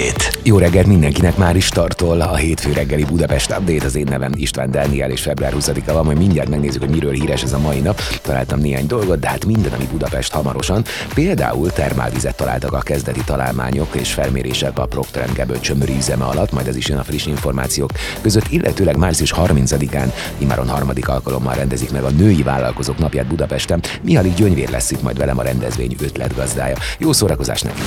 Update. Jó reggelt mindenkinek már is startol a hétfő reggeli Budapest Update. Az én nevem István Dániel és február 20-a van, majd mindjárt megnézzük, hogy miről híres ez a mai nap. Találtam néhány dolgot, de hát minden, ami Budapest hamarosan. Például termálvizet találtak a kezdeti találmányok és felmérések a Procter Gamble csömöri üzeme alatt, majd ez is jön a friss információk között, illetőleg március 30-án, imáron harmadik alkalommal rendezik meg a női vállalkozók napját Budapesten. Mihály Gyöngyvér lesz itt majd velem a rendezvény ötletgazdája. Jó szórakozás nekünk!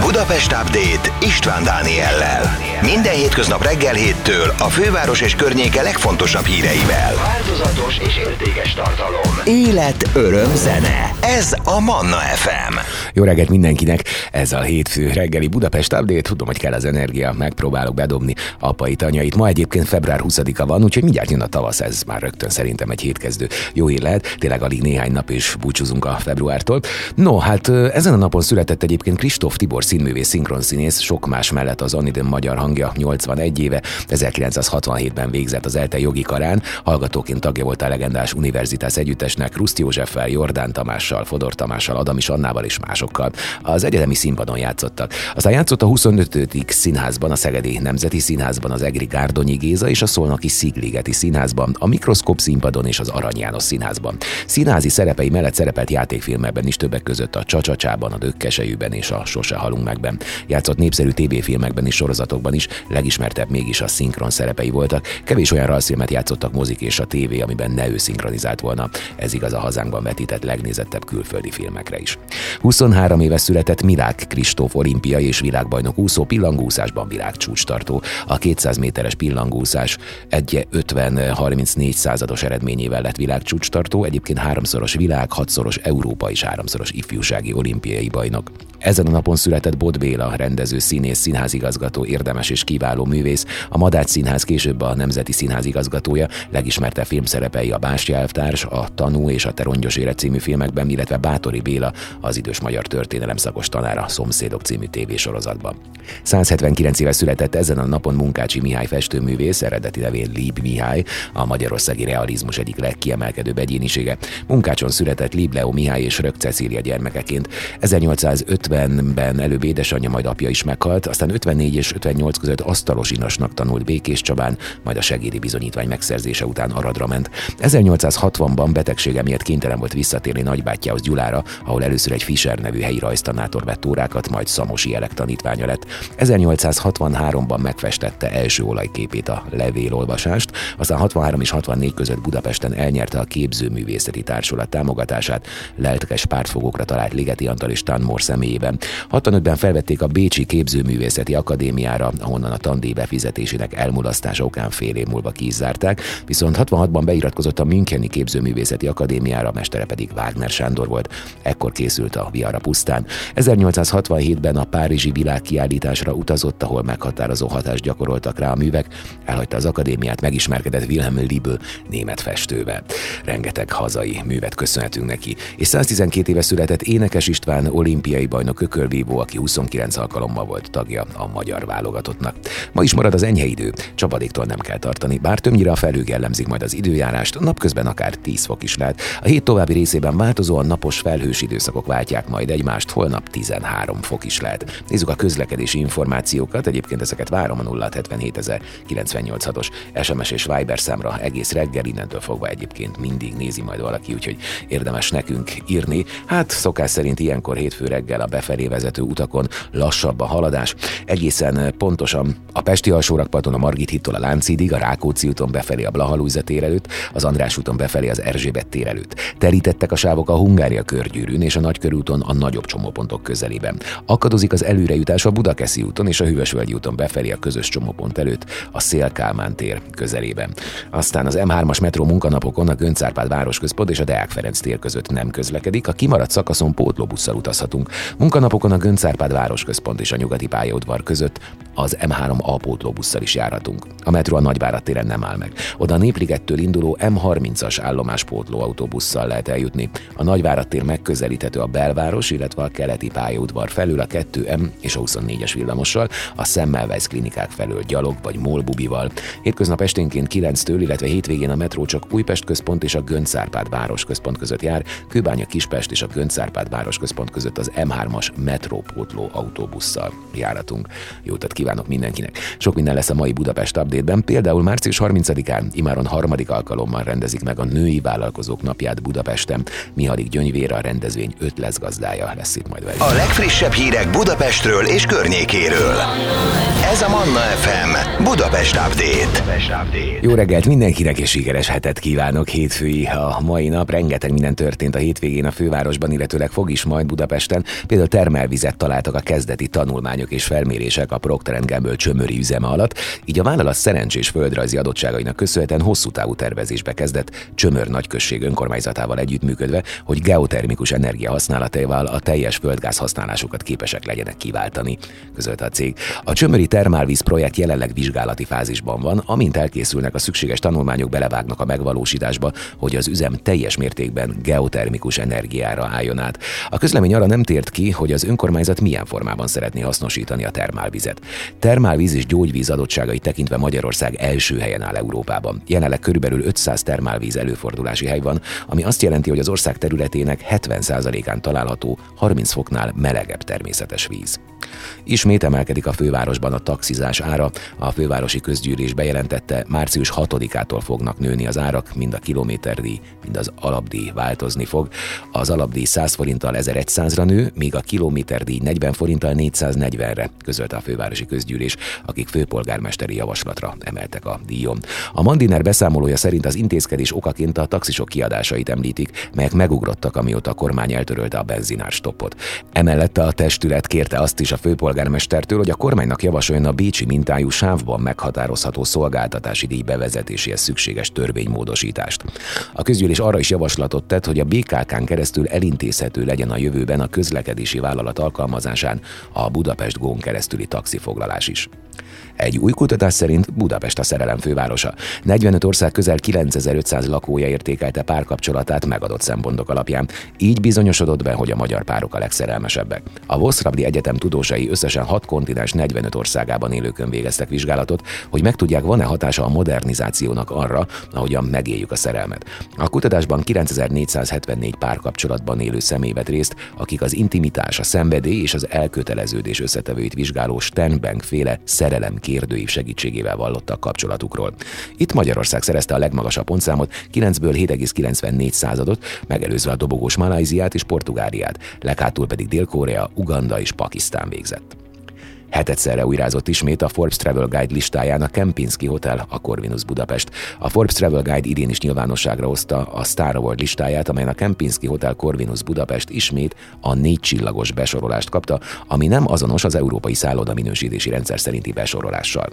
Budapest Update István Dániellel. Minden hétköznap reggel héttől a főváros és környéke legfontosabb híreivel. Változatos és értékes tartalom. Élet, öröm, zene. Ez a Manna FM. Jó reggelt mindenkinek! Ez a hétfő reggeli Budapest Update. Tudom, hogy kell az energia, megpróbálok bedobni apai tanyait. Ma egyébként február 20-a van, úgyhogy mindjárt jön a tavasz, ez már rögtön szerintem egy hétkezdő jó hír lehet. Tényleg alig néhány nap és búcsúzunk a februártól. No, hát ezen a napon született egyébként Kristóf Tibor színművész, szinkronszínész, sok más mellett az Anidön magyar hangja 81 éve, 1967-ben végzett az ELTE jogi karán, hallgatóként tagja volt a legendás Universitás együttesnek, Ruszti Józseffel, Jordán Tamással, Fodor Tamással, Adam is Annával és másokkal. Az egyetemi színpadon játszottak. Aztán játszott a 25. színházban, a Szegedi Nemzeti Színházban, az Egri Gárdonyi Géza és a Szolnoki Szigligeti Színházban, a Mikroszkop színpadon és az Arany János Színházban. Színházi szerepei mellett szerepelt játékfilmekben is többek között a Csacsacsában, a Dökkesejűben és a Sose halunk megben. Játszott népszerű TV-filmekben és sorozatokban is, legismertebb mégis a szinkron szerepei voltak. Kevés olyan rajzfilmet játszottak mozik és a tévé, amiben ne ő szinkronizált volna. Ez igaz a hazánkban vetített legnézettebb külföldi filmekre is. 23 éves született Mirák Kristóf olimpiai és világbajnok úszó pillangúszásban világcsúcstartó. A 200 méteres pillangúszás egy 50-34 százados eredményével lett világcsúcstartó, egyébként háromszoros világ, hatszoros Európa és háromszoros ifjúsági olimpiai bajnok. Ezen a napon született Bod Béla, rendező, színész, színházigazgató, érdemes és kiváló művész, a Madács Színház később a Nemzeti Színház igazgatója, legismertebb filmszerepei a Bástya elvtárs, a Tanú és a Terongyos élet című filmekben, illetve Bátori Béla, az idős magyar történelem szakos tanára Szomszédok című tévésorozatban. 179 éve született ezen a napon Munkácsi Mihály festőművész, eredeti nevén Lib Mihály, a magyarországi realizmus egyik legkiemelkedőbb egyénisége. Munkácson született Lib Leo Mihály és Rög Cecília gyermekeként. 1850-ben előbb édesanyja, majd apja is meghalt, aztán 54 és 58 között asztalos inasnak tanult Békés Csabán, majd a segédi bizonyítvány megszerzése után Aradra ment. 1860-ban betegsége miatt kénytelen volt visszatérni nagybátyjához Gyulára, ahol először egy Fischer nevű helyi rajztanátor vett órákat, majd Szamosi Elek tanítványa lett. 1863-ban megfestette első olajképét a levélolvasást, aztán 63 és 64 között Budapesten elnyerte a Képzőművészeti Társulat támogatását, lelkes pártfogókra talált Ligeti Antal és Tanmor személyében. 65-ben felvették a Bécsi Képzőművészeti Akadémiára, ahonnan a tandíj befizetésének elmulasztása okán fél év múlva kizárták, viszont 66-ban beiratkozott a Müncheni Képzőművészeti Akadémiára, mestere pedig Wagner Sándor volt. Ekkor készült a Viara pusztán. 1867-ben a Párizsi világkiállításra utazott, ahol meghatározó hatást gyakoroltak rá a művek, elhagyta az akadémiát, megismerkedett Wilhelm Liebel német festővel. Rengeteg hazai művet köszönhetünk neki, és 112 éve született Énekes István olimpiai bajnok ökölvívó, aki 29 alkalommal volt tagja a magyar válogatottnak. Ma is marad az enyhe idő, csapadéktól nem kell tartani, bár többnyire a felhők jellemzik majd az időjárást, napközben akár 10 fok is lehet. A hét további részében változóan napos felhős időszakok váltják majd egymást, holnap 13 fok is lehet. Nézzük a közlekedési információkat, egyébként ezeket várom a 077 986-os SMS és Viber számra egész reggel, innentől fogva egyébként mindig nézi majd valaki, úgyhogy érdemes nekünk írni. Hát szokás szerint ilyenkor hétfő reggel a befelé vezető utakon lassabb a haladás. Egészen pontosan a Pesti alsórakparton a Margit hittól a Lánchidig, a Rákóczi úton befelé a Blahalújza tér előtt, az András úton befelé az Erzsébet tér előtt. Terítettek a sávok a Hungária körgyűrűn és a Nagykörúton a nagyobb csomópontok közelében. Akadozik az előrejutás a Budakeszi úton és a Hűvösvölgyi úton befelé a közös csomópont előtt, a Szél-Kálmán tér közelében. Aztán az M3-as metró munkanapokon a Göncárpád városközpont és a Deák Ferenc tér között nem közlekedik, a kimaradt szakaszon pótlóbusszal utazhatunk. Munkanapokon a Göncárpád városközpont és a nyugati pályaudvar között az M3 A pótlóbusszal is járhatunk. A metró a Nagyvárad téren nem áll meg. Oda a Népligettől induló M30-as állomás pótló autóbusszal lehet eljutni. A Nagyvárad tér megközelíthető a belváros, illetve a keleti pályaudvar felül a 2M és a 24-es villamossal, a Semmelweis klinikák felől gyalog vagy molbubival. Hétköznap esténként 9-től, illetve hétvégén a metró csak Újpest központ és a Göncárpád városközpont között jár, Kőbánya Kispest és a Göncárpád városközpont között az M3-as hatalmas metrópótló autóbusszal járatunk. Jót kívánok mindenkinek! Sok minden lesz a mai Budapest update-ben, például március 30-án imáron harmadik alkalommal rendezik meg a Női Vállalkozók Napját Budapesten. Mihalik Gyöngyvér a rendezvény öt lesz gazdája lesz itt majd velünk. A legfrissebb hírek Budapestről és környékéről. Ez a Manna FM Budapest Update. Jó reggelt mindenkinek és sikeres hetet kívánok. Hétfői a mai nap. Rengeteg minden történt a hétvégén a fővárosban, illetőleg fog is majd Budapesten. Például termelvizet találtak a kezdeti tanulmányok és felmérések a Procter Gamble csömöri üzeme alatt, így a vállalat szerencsés földrajzi adottságainak köszönhetően hosszú távú tervezésbe kezdett Csömör nagyközség önkormányzatával együttműködve, hogy geotermikus energia használatával a teljes földgáz használásukat képesek legyenek kiváltani, közölte a cég. A Csömöri termálvíz projekt jelenleg vizsgálati fázisban van, amint elkészülnek a szükséges tanulmányok belevágnak a megvalósításba, hogy az üzem teljes mértékben geotermikus energiára álljon át. A közlemény arra nem tért ki, hogy az önkormányzat milyen formában szeretné hasznosítani a termálvizet. Termálvíz és gyógyvíz adottságai tekintve Magyarország első helyen áll Európában. Jelenleg körülbelül 500 termálvíz előfordulási hely van, ami azt jelenti, hogy az ország területének 70%-án található 30 foknál melegebb természetes víz. Ismét emelkedik a fővárosban a taxizás ára. A fővárosi közgyűlés bejelentette, március 6-ától fognak nőni az árak, mind a kilométerdíj, mind az alapdíj változni fog. Az alapdíj 100 forinttal 1100-ra nő, míg a kilométerdíj 40 forinttal 440-re, közölte a fővárosi közgyűlés, akik főpolgármesteri javaslatra emeltek a díjon. A Mandiner beszámolója szerint az intézkedés okaként a taxisok kiadásait említik, melyek megugrottak, amióta a kormány eltörölte a benzinár stoppot. Emellett a testület kérte azt is a főpolgármestertől, hogy a kormánynak javasoljon a Bécsi mintájú sávban meghatározható szolgáltatási díj bevezetéséhez szükséges törvénymódosítást. A közgyűlés arra is javaslatot tett, hogy a BKK-n keresztül elintézhető legyen a jövőben a közlekedési vállalat alkalmazásán a Budapest Gón keresztüli taxifoglalás is. Egy új kutatás szerint Budapest a szerelem fővárosa. 45 ország közel 9500 lakója értékelte párkapcsolatát megadott szempontok alapján. Így bizonyosodott be, hogy a magyar párok a legszerelmesebbek. A Voszrabdi Egyetem tudósai összesen 6 kontinens 45 országában élőkön végeztek vizsgálatot, hogy megtudják, van-e hatása a modernizációnak arra, ahogyan megéljük a szerelmet. A kutatásban 9474 párkapcsolatban élő személy vett részt, akik az intimitás, a szenvedély és az elköteleződés összetevőit vizsgáló Sternbank féle szerelem kérdőív segítségével vallottak kapcsolatukról. Itt Magyarország szerezte a legmagasabb pontszámot, 9-ből 7,94 századot, megelőzve a dobogós Malajziát és Portugáliát, leghátul pedig Dél-Korea, Uganda és Pakisztán végzett. Hetedszerre újrázott ismét a Forbes Travel Guide listáján a Kempinski Hotel, a Corvinus Budapest. A Forbes Travel Guide idén is nyilvánosságra hozta a Star Award listáját, amelyen a Kempinski Hotel Corvinus Budapest ismét a négy csillagos besorolást kapta, ami nem azonos az európai szálloda minősítési rendszer szerinti besorolással.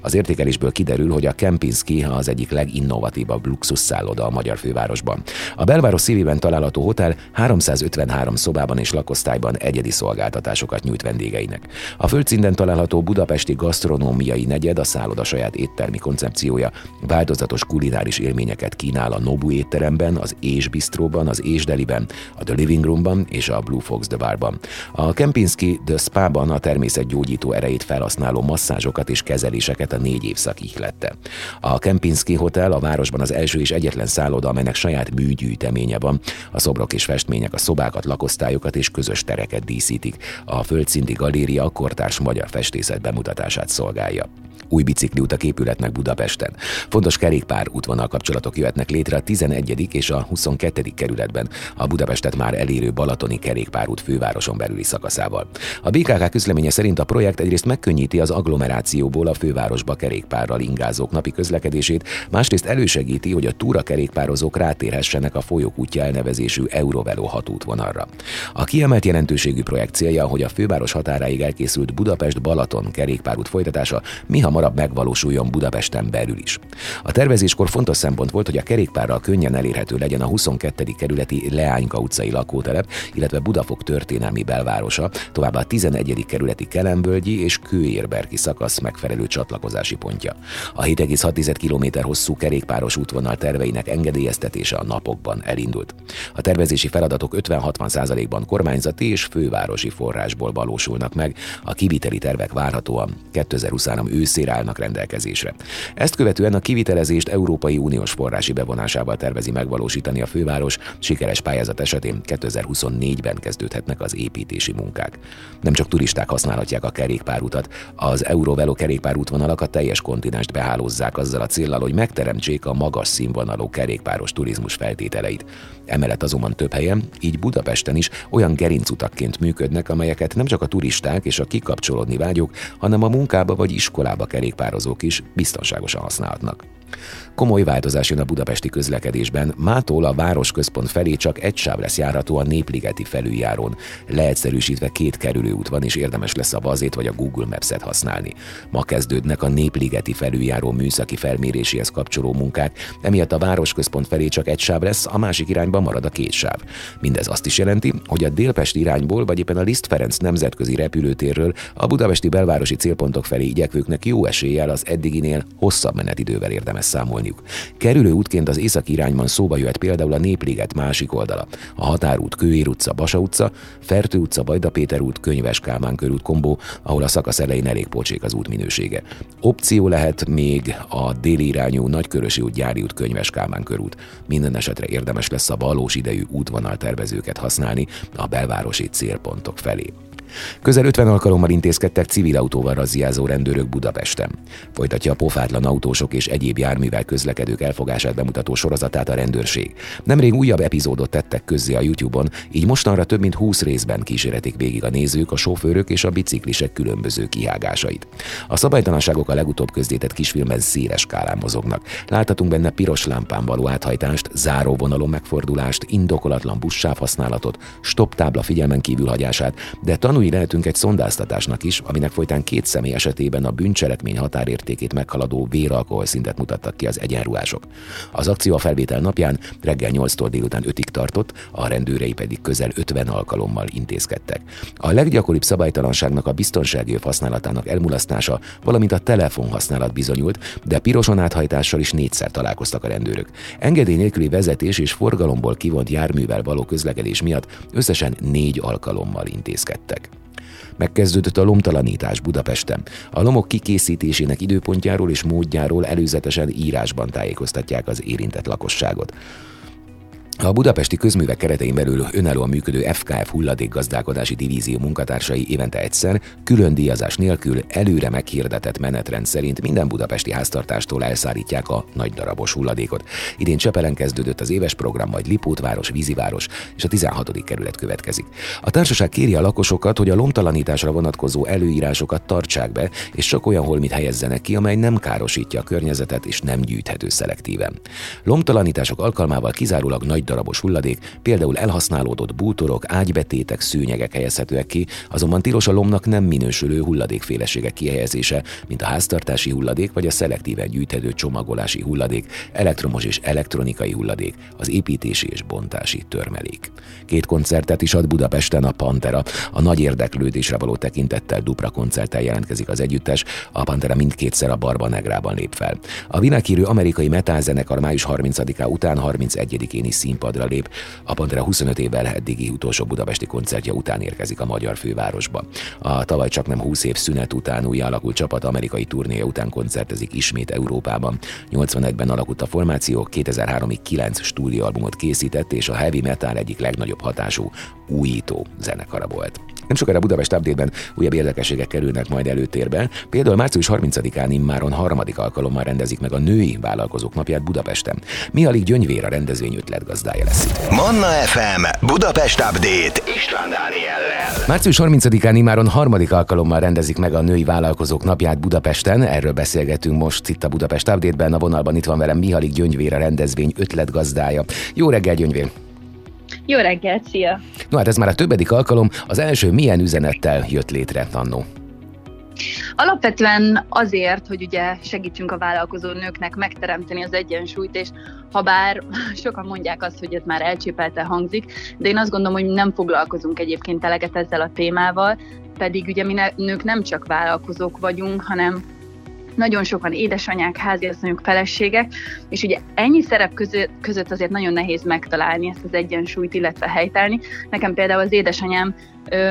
Az értékelésből kiderül, hogy a Kempinski az egyik leginnovatívabb luxus szálloda a magyar fővárosban. A belváros szívében található hotel 353 szobában és lakosztályban egyedi szolgáltatásokat nyújt vendégeinek. A föld Földszinten található budapesti gasztronómiai negyed a szálloda saját éttermi koncepciója, változatos kulináris élményeket kínál a Nobu étteremben, az És Bistróban, az És Deliben, a The Living Roomban és a Blue Fox The Barban. A Kempinski The Spa-ban a természetgyógyító erejét felhasználó masszázsokat és kezeléseket a négy évszak ihlette. A Kempinski Hotel a városban az első és egyetlen szálloda, amelynek saját műgyűjteménye van. A szobrok és festmények a szobákat, lakosztályokat és közös tereket díszítik. A földszinti galéria kortárs magyar festészet bemutatását szolgálja új bicikliutak épületnek Budapesten. Fontos kerékpár útvonal kapcsolatok jöhetnek létre a 11. és a 22. kerületben, a Budapestet már elérő Balatoni kerékpárút fővároson belüli szakaszával. A BKK közleménye szerint a projekt egyrészt megkönnyíti az agglomerációból a fővárosba kerékpárral ingázók napi közlekedését, másrészt elősegíti, hogy a túra kerékpározók rátérhessenek a folyók útja elnevezésű Eurovelo hatútvonalra. A kiemelt jelentőségű projekt célja, hogy a főváros határáig elkészült Budapest-Balaton kerékpárút folytatása mi hamarabb megvalósuljon Budapesten belül is. A tervezéskor fontos szempont volt, hogy a kerékpárral könnyen elérhető legyen a 22. kerületi Leányka utcai lakótelep, illetve Budafok történelmi belvárosa, továbbá a 11. kerületi Kelembölgyi és Kőérberki szakasz megfelelő csatlakozási pontja. A 7,6 km hosszú kerékpáros útvonal terveinek engedélyeztetése a napokban elindult. A tervezési feladatok 50-60%-ban kormányzati és fővárosi forrásból valósulnak meg, a kiviteli tervek várhatóan 2023 őszére állnak rendelkezésre. Ezt követően a kivitelezést Európai Uniós forrási bevonásával tervezi megvalósítani a főváros, sikeres pályázat esetén 2024-ben kezdődhetnek az építési munkák. Nem csak turisták használhatják a kerékpárutat, az Eurovelo kerékpárútvonalak a teljes kontinenst behálózzák azzal a célral, hogy megteremtsék a magas színvonalú kerékpáros turizmus feltételeit. Emellett azonban több helyen, így Budapesten is olyan gerincutakként működnek, amelyeket nem csak a turisták és a kikapcsolódni vágyók, hanem a munkába vagy iskolába kerékpározók is biztonságosan használhatnak. Komoly változás jön a budapesti közlekedésben. Mától a városközpont felé csak egy sáv lesz járható a Népligeti felüljárón. Leegyszerűsítve két kerülőút van, és érdemes lesz a vazét vagy a Google Maps-et használni. Ma kezdődnek a Népligeti felüljáró műszaki felméréséhez kapcsoló munkák, emiatt a városközpont felé csak egy sáv lesz, a másik irányban marad a két sáv. Mindez azt is jelenti, hogy a Délpest irányból, vagy éppen a Liszt Ferenc nemzetközi repülőtérről a budapesti belvárosi célpontok felé igyekvőknek jó eséllyel az eddiginél hosszabb menetidővel érdemes számolni használniuk. Kerülő útként az északi irányban szóba jöhet például a Népliget másik oldala, a Határút, Kőér utca, Basa utca, Fertő utca, Bajda Péter út, Könyves Kálmán körút kombó, ahol a szakasz elején elég pocsék az út minősége. Opció lehet még a déli irányú Nagykörösi út, Gyári út, Könyves Kálmán körút. Minden esetre érdemes lesz a valós idejű útvonal tervezőket használni a belvárosi célpontok felé. Közel 50 alkalommal intézkedtek civil autóval razziázó rendőrök Budapesten. Folytatja a pofátlan autósok és egyéb járművel közlekedők elfogását bemutató sorozatát a rendőrség. Nemrég újabb epizódot tettek közzé a YouTube-on, így mostanra több mint 20 részben kíséretik végig a nézők, a sofőrök és a biciklisek különböző kihágásait. A szabálytalanságok a legutóbb közzétett kisfilmben széles skálán mozognak. Láthatunk benne piros lámpán való áthajtást, záróvonalon megfordulást, indokolatlan buszsáv használatot, stop tábla figyelmen kívül hagyását, de Tanúi lehetünk egy szondáztatásnak is, aminek folytán két személy esetében a bűncselekmény határértékét meghaladó véralkohol szintet mutattak ki az egyenruhások. Az akció a felvétel napján reggel 8-tól délután 5-ig tartott, a rendőrei pedig közel 50 alkalommal intézkedtek. A leggyakoribb szabálytalanságnak a biztonsági öv használatának elmulasztása, valamint a telefonhasználat bizonyult, de piroson áthajtással is négyszer találkoztak a rendőrök. Engedély nélküli vezetés és forgalomból kivont járművel való közlekedés miatt összesen négy alkalommal intézkedtek. Megkezdődött a lomtalanítás Budapesten. A lomok kikészítésének időpontjáról és módjáról előzetesen írásban tájékoztatják az érintett lakosságot. A budapesti közművek keretein belül önállóan működő FKF hulladékgazdálkodási divízió munkatársai évente egyszer, külön díjazás nélkül előre meghirdetett menetrend szerint minden budapesti háztartástól elszállítják a nagy darabos hulladékot. Idén Csepelen kezdődött az éves program, majd Lipótváros, Víziváros és a 16. kerület következik. A társaság kéri a lakosokat, hogy a lomtalanításra vonatkozó előírásokat tartsák be, és csak olyan holmit helyezzenek ki, amely nem károsítja a környezetet és nem gyűjthető szelektíven. Lomtalanítások alkalmával kizárólag nagy darabos hulladék, például elhasználódott bútorok, ágybetétek, szőnyegek helyezhetőek ki, azonban tilos a lomnak nem minősülő hulladékféleségek kihelyezése, mint a háztartási hulladék vagy a szelektíven gyűjthető csomagolási hulladék, elektromos és elektronikai hulladék, az építési és bontási törmelék. Két koncertet is ad Budapesten a Pantera. A nagy érdeklődésre való tekintettel dupla koncerttel jelentkezik az együttes, a Pantera mindkétszer a Barba Negrában lép fel. A világhírű amerikai metálzenekar május 30-á után 31-én is színpadra lép. A Pantera 25 évvel eddigi utolsó budapesti koncertje után érkezik a magyar fővárosba. A tavaly csak nem 20 év szünet után új alakult csapat amerikai turnéja után koncertezik ismét Európában. 81-ben alakult a formáció, 2003-ig 9 stúdióalbumot készített, és a heavy metal egyik legnagyobb hatású újító zenekara volt. Nem sokára Budapest update újabb érdekességek kerülnek majd előtérbe. Például március 30-án immáron harmadik alkalommal rendezik meg a női vállalkozók napját Budapesten. Mihalig Gyöngyvér a rendezvény ötletgazdája lesz itt. Manna FM Budapest Update István Dániellel. Március 30-án immáron harmadik alkalommal rendezik meg a női vállalkozók napját Budapesten. Erről beszélgetünk most itt a Budapest Update-ben. A vonalban itt van velem Mihalig Gyöngyvér a rendezvény ötletgazdája. Jó reggel, Gyöngyvér! Jó reggelt, szia! No hát ez már a többedik alkalom, az első milyen üzenettel jött létre annó? Alapvetően azért, hogy ugye segítsünk a vállalkozó nőknek megteremteni az egyensúlyt, és ha bár sokan mondják azt, hogy ez már elcsépelte hangzik, de én azt gondolom, hogy nem foglalkozunk egyébként eleget ezzel a témával, pedig ugye mi nők nem csak vállalkozók vagyunk, hanem nagyon sokan édesanyák, háziasszonyok, feleségek, és ugye ennyi szerep között, azért nagyon nehéz megtalálni ezt az egyensúlyt, illetve helytállni. Nekem például az édesanyám,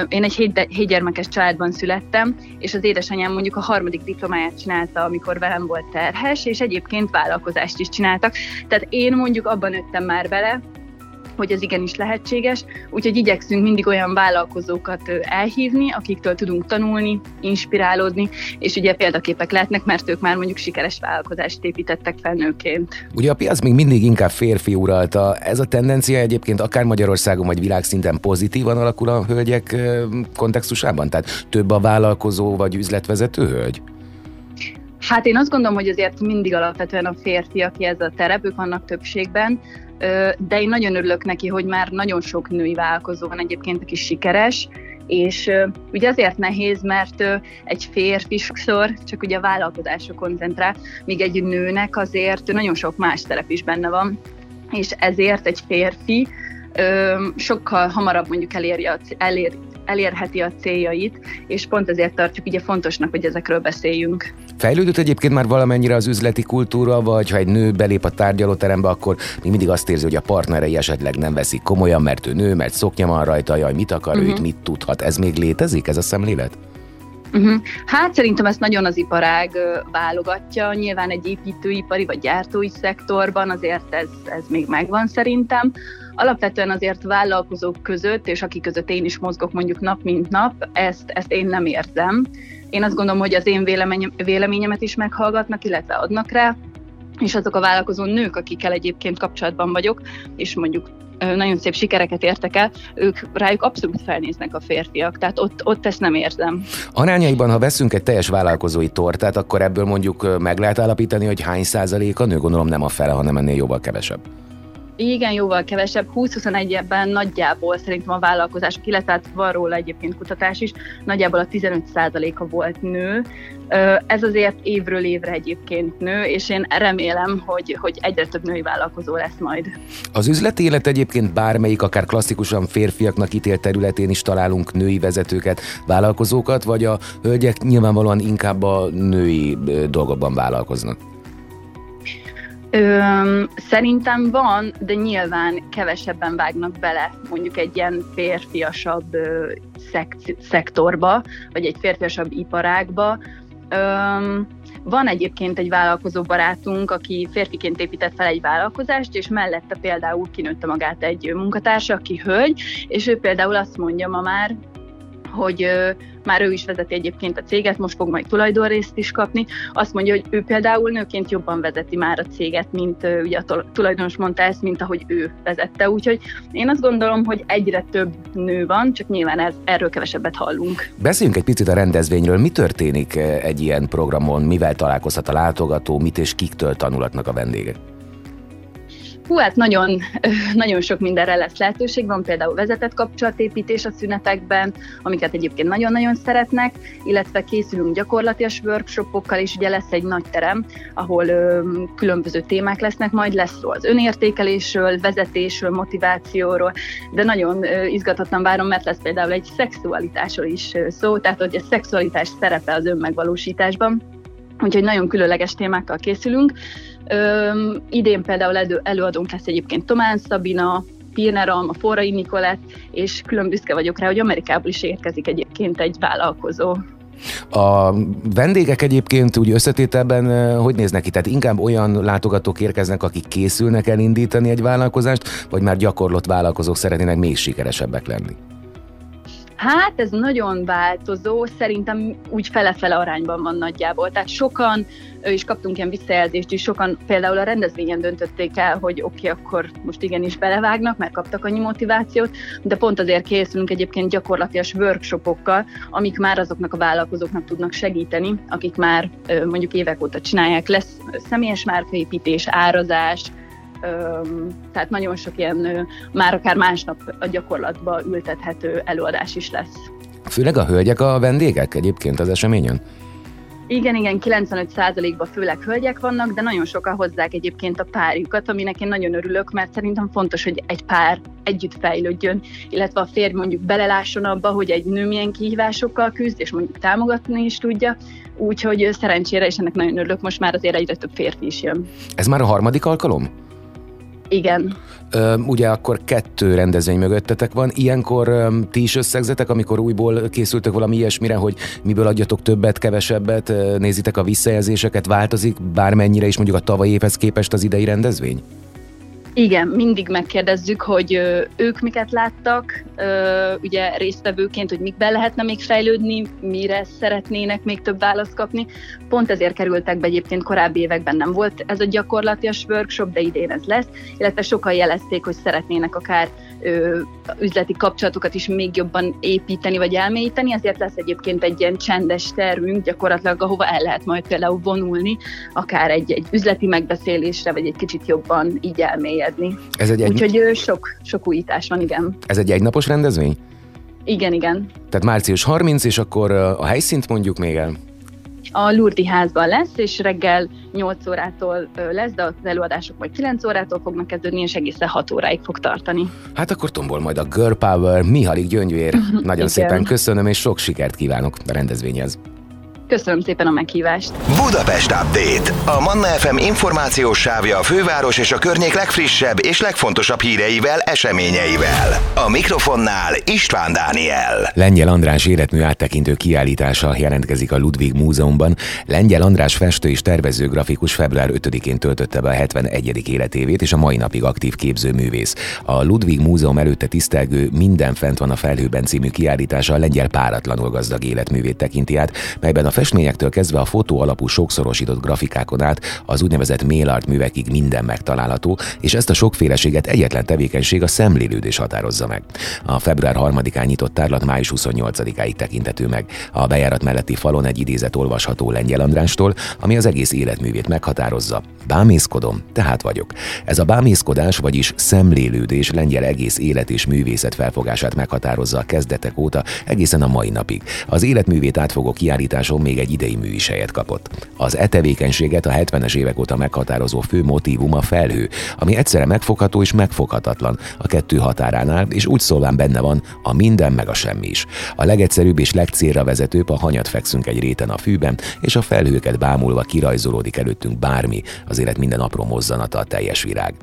én egy hét, hétgyermekes családban születtem, és az édesanyám mondjuk a harmadik diplomáját csinálta, amikor velem volt terhes, és egyébként vállalkozást is csináltak. Tehát én mondjuk abban nőttem már bele, hogy ez igenis lehetséges, úgyhogy igyekszünk mindig olyan vállalkozókat elhívni, akiktől tudunk tanulni, inspirálódni, és ugye példaképek lehetnek, mert ők már mondjuk sikeres vállalkozást építettek fel nőként. Ugye a piac még mindig inkább férfi uralta. Ez a tendencia egyébként akár Magyarországon vagy világszinten pozitívan alakul a hölgyek kontextusában? Tehát több a vállalkozó vagy üzletvezető hölgy? Hát én azt gondolom, hogy azért mindig alapvetően a férfiak ez a terep, ők vannak többségben, de én nagyon örülök neki, hogy már nagyon sok női vállalkozó van egyébként, aki sikeres, és ugye azért nehéz, mert egy férfi sokszor csak ugye a vállalkozásra koncentrál, míg egy nőnek azért nagyon sok más szerep is benne van, és ezért egy férfi sokkal hamarabb mondjuk elérje, elér, elérheti a céljait, és pont ezért tartjuk ugye fontosnak, hogy ezekről beszéljünk. Fejlődött egyébként már valamennyire az üzleti kultúra, vagy ha egy nő belép a tárgyalóterembe, akkor még mindig azt érzi, hogy a partnerei esetleg nem veszik komolyan, mert ő nő, mert szoknya van rajta, jaj, mit akar uh-huh. ő, mit tudhat. Ez még létezik, ez a szemlélet? Uh-huh. Hát szerintem ezt nagyon az iparág válogatja. Nyilván egy építőipari vagy gyártói szektorban azért ez, ez még megvan szerintem. Alapvetően azért vállalkozók között, és akik között én is mozgok mondjuk nap mint nap, ezt, ezt én nem érzem. Én azt gondolom, hogy az én véleményem, véleményemet is meghallgatnak, illetve adnak rá, és azok a vállalkozó nők, akikkel egyébként kapcsolatban vagyok, és mondjuk nagyon szép sikereket értek el, ők rájuk abszolút felnéznek a férfiak, tehát ott, ott ezt nem érzem. Arányaiban, ha veszünk egy teljes vállalkozói tortát, akkor ebből mondjuk meg lehet állapítani, hogy hány százalék a nő, gondolom nem a fele, hanem ennél jóval kevesebb. Igen, jóval kevesebb. 20-21-ben nagyjából szerintem a vállalkozások, illetve hát van róla egyébként kutatás is, nagyjából a 15%-a volt nő. Ez azért évről évre egyébként nő, és én remélem, hogy, hogy egyre több női vállalkozó lesz majd. Az üzleti élet egyébként bármelyik, akár klasszikusan férfiaknak ítélt területén is találunk női vezetőket, vállalkozókat, vagy a hölgyek nyilvánvalóan inkább a női dolgokban vállalkoznak? Ö, szerintem van, de nyilván kevesebben vágnak bele mondjuk egy ilyen férfiasabb ö, szek- szektorba, vagy egy férfiasabb iparágba. Ö, van egyébként egy vállalkozó barátunk, aki férfiként épített fel egy vállalkozást, és mellette például kinőtte magát egy munkatársa, aki hölgy, és ő például azt mondja ma már, hogy már ő is vezeti egyébként a céget, most fog majd tulajdonrészt is kapni. Azt mondja, hogy ő például nőként jobban vezeti már a céget, mint ugye a tulajdonos mondta ezt, mint ahogy ő vezette. Úgyhogy én azt gondolom, hogy egyre több nő van, csak nyilván ez, erről kevesebbet hallunk. Beszéljünk egy picit a rendezvényről. Mi történik egy ilyen programon? Mivel találkozhat a látogató? Mit és kiktől tanulatnak a vendégek? Hú, hát nagyon, nagyon sok mindenre lesz lehetőség. Van például vezetett kapcsolatépítés a szünetekben, amiket egyébként nagyon-nagyon szeretnek, illetve készülünk gyakorlatias workshopokkal, és ugye lesz egy nagy terem, ahol ö, különböző témák lesznek, majd lesz szó az önértékelésről, vezetésről, motivációról, de nagyon ö, izgatottan várom, mert lesz például egy szexualitásról is szó, tehát hogy a szexualitás szerepe az önmegvalósításban. Úgyhogy nagyon különleges témákkal készülünk. Üm, idén például elő, előadónk lesz egyébként Tomán Szabina, Pirner Alma, Forrai Nikolett, és külön büszke vagyok rá, hogy Amerikából is érkezik egyébként egy vállalkozó. A vendégek egyébként úgy összetételben hogy néznek ki? Tehát inkább olyan látogatók érkeznek, akik készülnek elindítani egy vállalkozást, vagy már gyakorlott vállalkozók szeretnének még sikeresebbek lenni? Hát ez nagyon változó, szerintem úgy fele-fele arányban van nagyjából. Tehát sokan, és kaptunk ilyen visszajelzést is, sokan például a rendezvényen döntötték el, hogy oké, okay, akkor most igenis belevágnak, mert kaptak annyi motivációt, de pont azért készülünk egyébként gyakorlatilag workshopokkal, amik már azoknak a vállalkozóknak tudnak segíteni, akik már mondjuk évek óta csinálják, lesz személyes márkaépítés, árazás, tehát nagyon sok ilyen már akár másnap a gyakorlatba ültethető előadás is lesz. Főleg a hölgyek a vendégek egyébként az eseményen? Igen, igen, 95%-ban főleg hölgyek vannak, de nagyon sokan hozzák egyébként a párjukat, aminek én nagyon örülök, mert szerintem fontos, hogy egy pár együtt fejlődjön, illetve a férj mondjuk belelásson abba, hogy egy nő milyen kihívásokkal küzd, és mondjuk támogatni is tudja, úgyhogy szerencsére, és ennek nagyon örülök, most már azért egyre több férfi is jön. Ez már a harmadik alkalom? Igen. Ugye akkor kettő rendezvény mögöttetek van. Ilyenkor ti is összegzetek, amikor újból készültök valami ilyesmire, hogy miből adjatok többet, kevesebbet, nézitek a visszajelzéseket, változik bármennyire is mondjuk a tavalyi évhez képest az idei rendezvény? Igen, mindig megkérdezzük, hogy ők miket láttak, ugye résztvevőként, hogy mikben lehetne még fejlődni, mire szeretnének még több választ kapni. Pont ezért kerültek be egyébként korábbi években nem volt ez a gyakorlatias workshop, de idén ez lesz, illetve sokan jelezték, hogy szeretnének akár üzleti kapcsolatokat is még jobban építeni vagy elmélyíteni, ezért lesz egyébként egy ilyen csendes tervünk gyakorlatilag, ahova el lehet majd például vonulni, akár egy, egy üzleti megbeszélésre, vagy egy kicsit jobban így elmélyedni. Ez egy Úgyhogy egy... sok, sok újítás van, igen. Ez egy egynapos rendezvény? Igen, igen. Tehát március 30, és akkor a helyszínt mondjuk még el? a Lurdi házban lesz, és reggel 8 órától lesz, de az előadások majd 9 órától fognak kezdődni, és egészen 6 óráig fog tartani. Hát akkor tombol majd a Girl Power, Mihalik Gyöngyvér. Nagyon szépen köszönöm, és sok sikert kívánok a rendezvényhez. Köszönöm szépen a meghívást. Budapest Update. A Manna FM információs sávja a főváros és a környék legfrissebb és legfontosabb híreivel, eseményeivel. A mikrofonnál István Dániel. Lengyel András életmű áttekintő kiállítása jelentkezik a Ludwig Múzeumban. Lengyel András festő és tervező grafikus február 5-én töltötte be a 71. életévét, és a mai napig aktív képzőművész. A Ludwig Múzeum előtte tisztelgő Minden fent van a felhőben című kiállítása a lengyel páratlanul gazdag életművét tekinti át, melyben a festményektől kezdve a fotó alapú sokszorosított grafikákon át az úgynevezett mail art művekig minden megtalálható, és ezt a sokféleséget egyetlen tevékenység a szemlélődés határozza meg. A február 3-án nyitott tárlat május 28-áig tekintető meg. A bejárat melletti falon egy idézet olvasható Lengyel Andrástól, ami az egész életművét meghatározza. Bámészkodom, tehát vagyok. Ez a bámészkodás, vagyis szemlélődés lengyel egész élet és művészet felfogását meghatározza a kezdetek óta egészen a mai napig. Az életművét átfogó kiállításon még egy idei mű kapott. Az e tevékenységet a 70-es évek óta meghatározó fő motívum a felhő, ami egyszerre megfogható és megfoghatatlan a kettő határánál, és úgy szólván benne van a minden meg a semmi is. A legegyszerűbb és legcélra vezetőbb a hanyat fekszünk egy réten a fűben, és a felhőket bámulva kirajzolódik előttünk bármi, az élet minden apró mozzanata a teljes virág.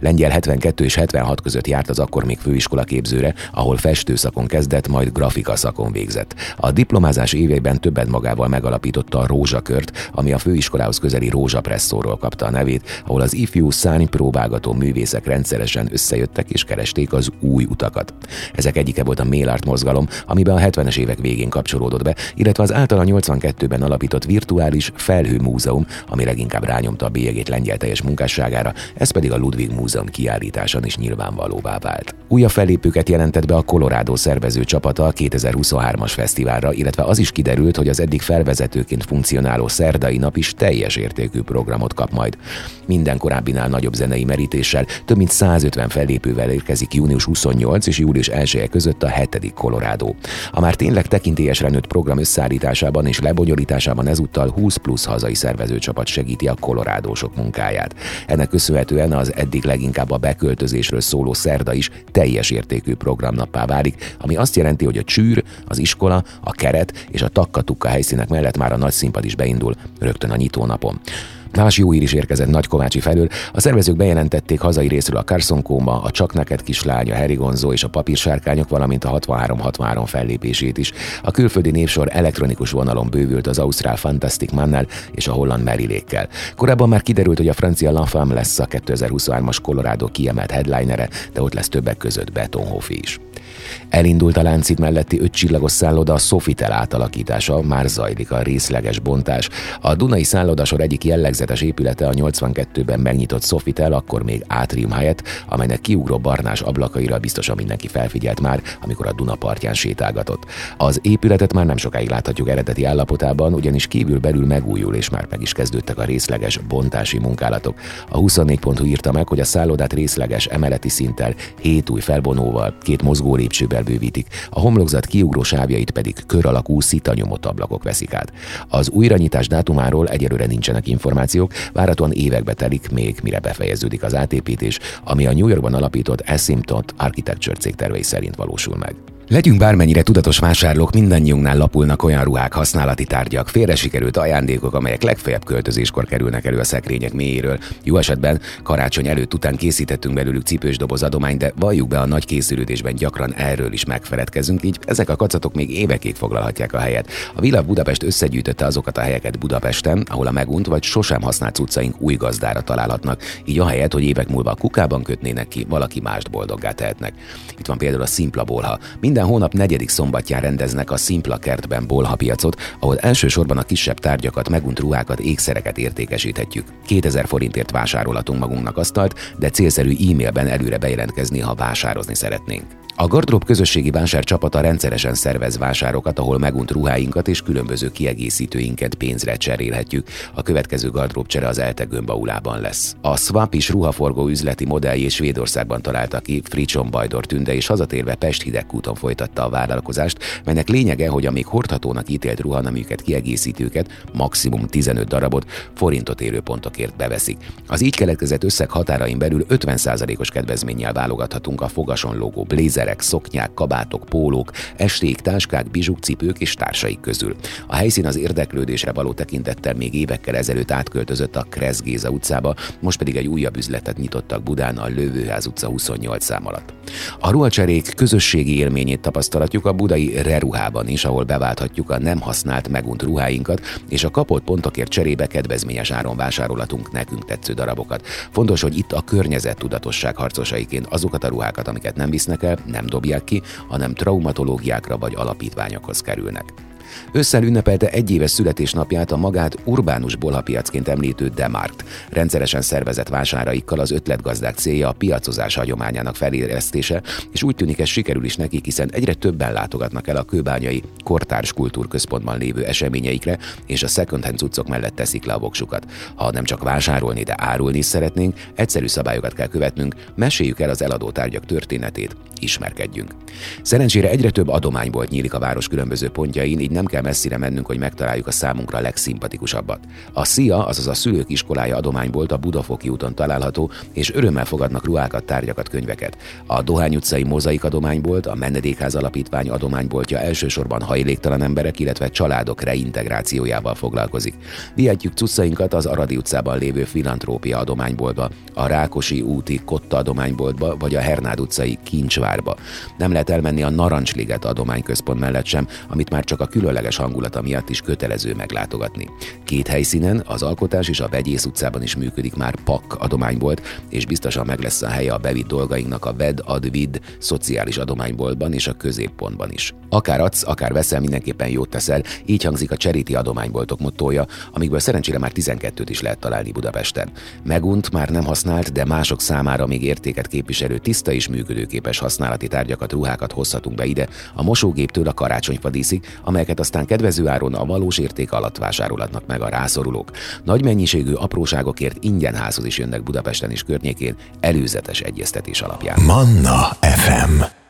Lengyel 72 és 76 között járt az akkor még főiskola képzőre, ahol festőszakon kezdett, majd grafika szakon végzett. A diplomázás éveiben többet magával megalapította a Rózsakört, ami a főiskolához közeli Rózsapresszóról kapta a nevét, ahol az ifjú próbálgató művészek rendszeresen összejöttek és keresték az új utakat. Ezek egyike volt a Mélart mozgalom, amiben a 70-es évek végén kapcsolódott be, illetve az általa 82-ben alapított virtuális felhő múzeum, ami leginkább rányomta a bélyegét lengyel teljes munkásságára, ez pedig a Ludwig Múzeum kiállításon is nyilvánvalóvá vált. Újabb fellépőket jelentett be a Colorado szervező csapata a 2023-as fesztiválra, illetve az is kiderült, hogy az eddig felvezetőként funkcionáló szerdai nap is teljes értékű programot kap majd. Minden korábbinál nagyobb zenei merítéssel, több mint 150 fellépővel érkezik június 28 és július 1 között a 7. Colorado. A már tényleg tekintélyesre nőtt program összeállításában és lebonyolításában ezúttal 20 plusz hazai szervezőcsapat segíti a kolorádósok munkáját. Ennek köszönhetően az eddig leginkább a beköltözésről szóló szerda is teljes értékű programnappá válik, ami azt jelenti, hogy a csűr, az iskola, a keret és a takkatukka helyszínek mellett már a nagy színpad is beindul rögtön a nyitónapon. Más jó ír is érkezett Nagy Kovácsi felől. A szervezők bejelentették hazai részről a Carson Kóma, a Csak neked kislánya, Harry Gonzo és a Papírsárkányok, valamint a 63-63 fellépését is. A külföldi névsor elektronikus vonalon bővült az Ausztrál Fantastic Mannel és a holland Merilékkel. Korábban már kiderült, hogy a francia Femme lesz a 2023-as Colorado kiemelt headlinere, de ott lesz többek között Betonhoff is. Elindult a láncid melletti ötcsillagos szálloda a Sofitel átalakítása, már zajlik a részleges bontás. A Dunai szállodasor egyik jellegzetes épülete a 82-ben megnyitott Sofitel, akkor még átrium helyett, amelynek kiugró barnás ablakaira biztosan mindenki felfigyelt már, amikor a Duna partján sétálgatott. Az épületet már nem sokáig láthatjuk eredeti állapotában, ugyanis kívül belül megújul, és már meg is kezdődtek a részleges bontási munkálatok. A 24.hu írta meg, hogy a szállodát részleges emeleti szinttel, hét új felvonóval, két mozgó lépcsővel bővítik, a homlokzat kiugró sávjait pedig kör alakú szitanyomott ablakok veszik át. Az újranyitás dátumáról egyelőre nincsenek információk, várhatóan évekbe telik még, mire befejeződik az átépítés, ami a New Yorkban alapított Asymptote Architecture cég tervei szerint valósul meg. Legyünk bármennyire tudatos vásárlók, mindannyiunknál lapulnak olyan ruhák, használati tárgyak, félre sikerült ajándékok, amelyek legfeljebb költözéskor kerülnek elő a szekrények mélyéről. Jó esetben karácsony előtt után készítettünk belőlük cipős doboz adomány, de valljuk be a nagy készülődésben gyakran erről is megfeledkezünk, így ezek a kacatok még évekig foglalhatják a helyet. A Villa Budapest összegyűjtötte azokat a helyeket Budapesten, ahol a megunt vagy sosem használt cuccaink új gazdára találhatnak, így ahelyett, hogy évek múlva a kukában kötnének ki, valaki mást boldoggá tehetnek. Itt van például a Szimpla Bolha. Minden hónap negyedik szombatján rendeznek a Szimpla kertben bolha piacot, ahol elsősorban a kisebb tárgyakat, megunt ruhákat, ékszereket értékesíthetjük. 2000 forintért vásárolhatunk magunknak asztalt, de célszerű e-mailben előre bejelentkezni, ha vásározni szeretnénk. A Gardrób közösségi vásár csapata rendszeresen szervez vásárokat, ahol megunt ruháinkat és különböző kiegészítőinket pénzre cserélhetjük. A következő Gardrób csere az Elte Gömbaulában lesz. A Swap is ruhaforgó üzleti modelljét Svédországban találta ki Fricson Bajdor Tünde, és hazatérve Pest hidegkúton folytatta a vállalkozást, melynek lényege, hogy a még hordhatónak ítélt ruhaneműket kiegészítőket, maximum 15 darabot forintot érő pontokért beveszik. Az így keletkezett összeg határain belül 50%-os kedvezménnyel válogathatunk a fogason logó blazer ingerek, szoknyák, kabátok, pólók, esték, táskák, bizsuk, cipők és társaik közül. A helyszín az érdeklődésre való tekintettel még évekkel ezelőtt átköltözött a Kresz utcába, most pedig egy újabb üzletet nyitottak Budán a Lővőház utca 28 szám alatt. A ruhacserék közösségi élményét tapasztalatjuk a budai Reruhában is, ahol beválthatjuk a nem használt megunt ruháinkat, és a kapott pontokért cserébe kedvezményes áron vásárolhatunk nekünk tetsző darabokat. Fontos, hogy itt a környezet tudatosság harcosaiként azokat a ruhákat, amiket nem visznek el, nem dobják ki, hanem traumatológiákra vagy alapítványokhoz kerülnek. Ősszel ünnepelte egyéves születésnapját a magát urbánus bolhapiacként említő Demarkt. Rendszeresen szervezett vásáraikkal az ötletgazdák célja a piacozás hagyományának feléresztése, és úgy tűnik ez sikerül is nekik, hiszen egyre többen látogatnak el a kőbányai kortárs kultúrközpontban lévő eseményeikre, és a second hand cuccok mellett teszik le a voksukat. Ha nem csak vásárolni, de árulni is szeretnénk, egyszerű szabályokat kell követnünk, meséljük el az eladó tárgyak történetét, ismerkedjünk. Szerencsére egyre több adománybolt nyílik a város különböző pontjain, így nem kell messzire mennünk, hogy megtaláljuk a számunkra legszimpatikusabbat. A SZIA, azaz a szülők iskolája adománybolt a Budafoki úton található, és örömmel fogadnak ruhákat, tárgyakat, könyveket. A Dohány utcai mozaik adománybolt, a Menedékház alapítvány adományboltja elsősorban hajléktalan emberek, illetve családok reintegrációjával foglalkozik. Vihetjük cuccainkat az Aradi utcában lévő filantrópia adományboltba, a Rákosi úti Kotta adományboltba, vagy a Hernád utcai Kincsvárba. Nem lehet elmenni a Narancsliget adományközpont mellett sem, amit már csak a különleges hangulata miatt is kötelező meglátogatni. Két helyszínen, az Alkotás és a Vegyész utcában is működik már PAK adománybolt, és biztosan meg lesz a helye a bevitt dolgainknak a VED Advid szociális adományboltban és a középpontban is. Akár adsz, akár veszel, mindenképpen jót teszel, így hangzik a Charity adományboltok mottója, amikből szerencsére már 12-t is lehet találni Budapesten. Megunt, már nem használt, de mások számára még értéket képviselő tiszta és működőképes használati tárgyakat, ruhákat hozhatunk be ide, a mosógéptől a karácsonyfadíszig, amelyeket aztán kedvező áron a valós érték alatt vásárolhatnak meg a rászorulók. Nagy mennyiségű apróságokért ingyen házhoz is jönnek Budapesten és környékén előzetes egyeztetés alapján. Manna FM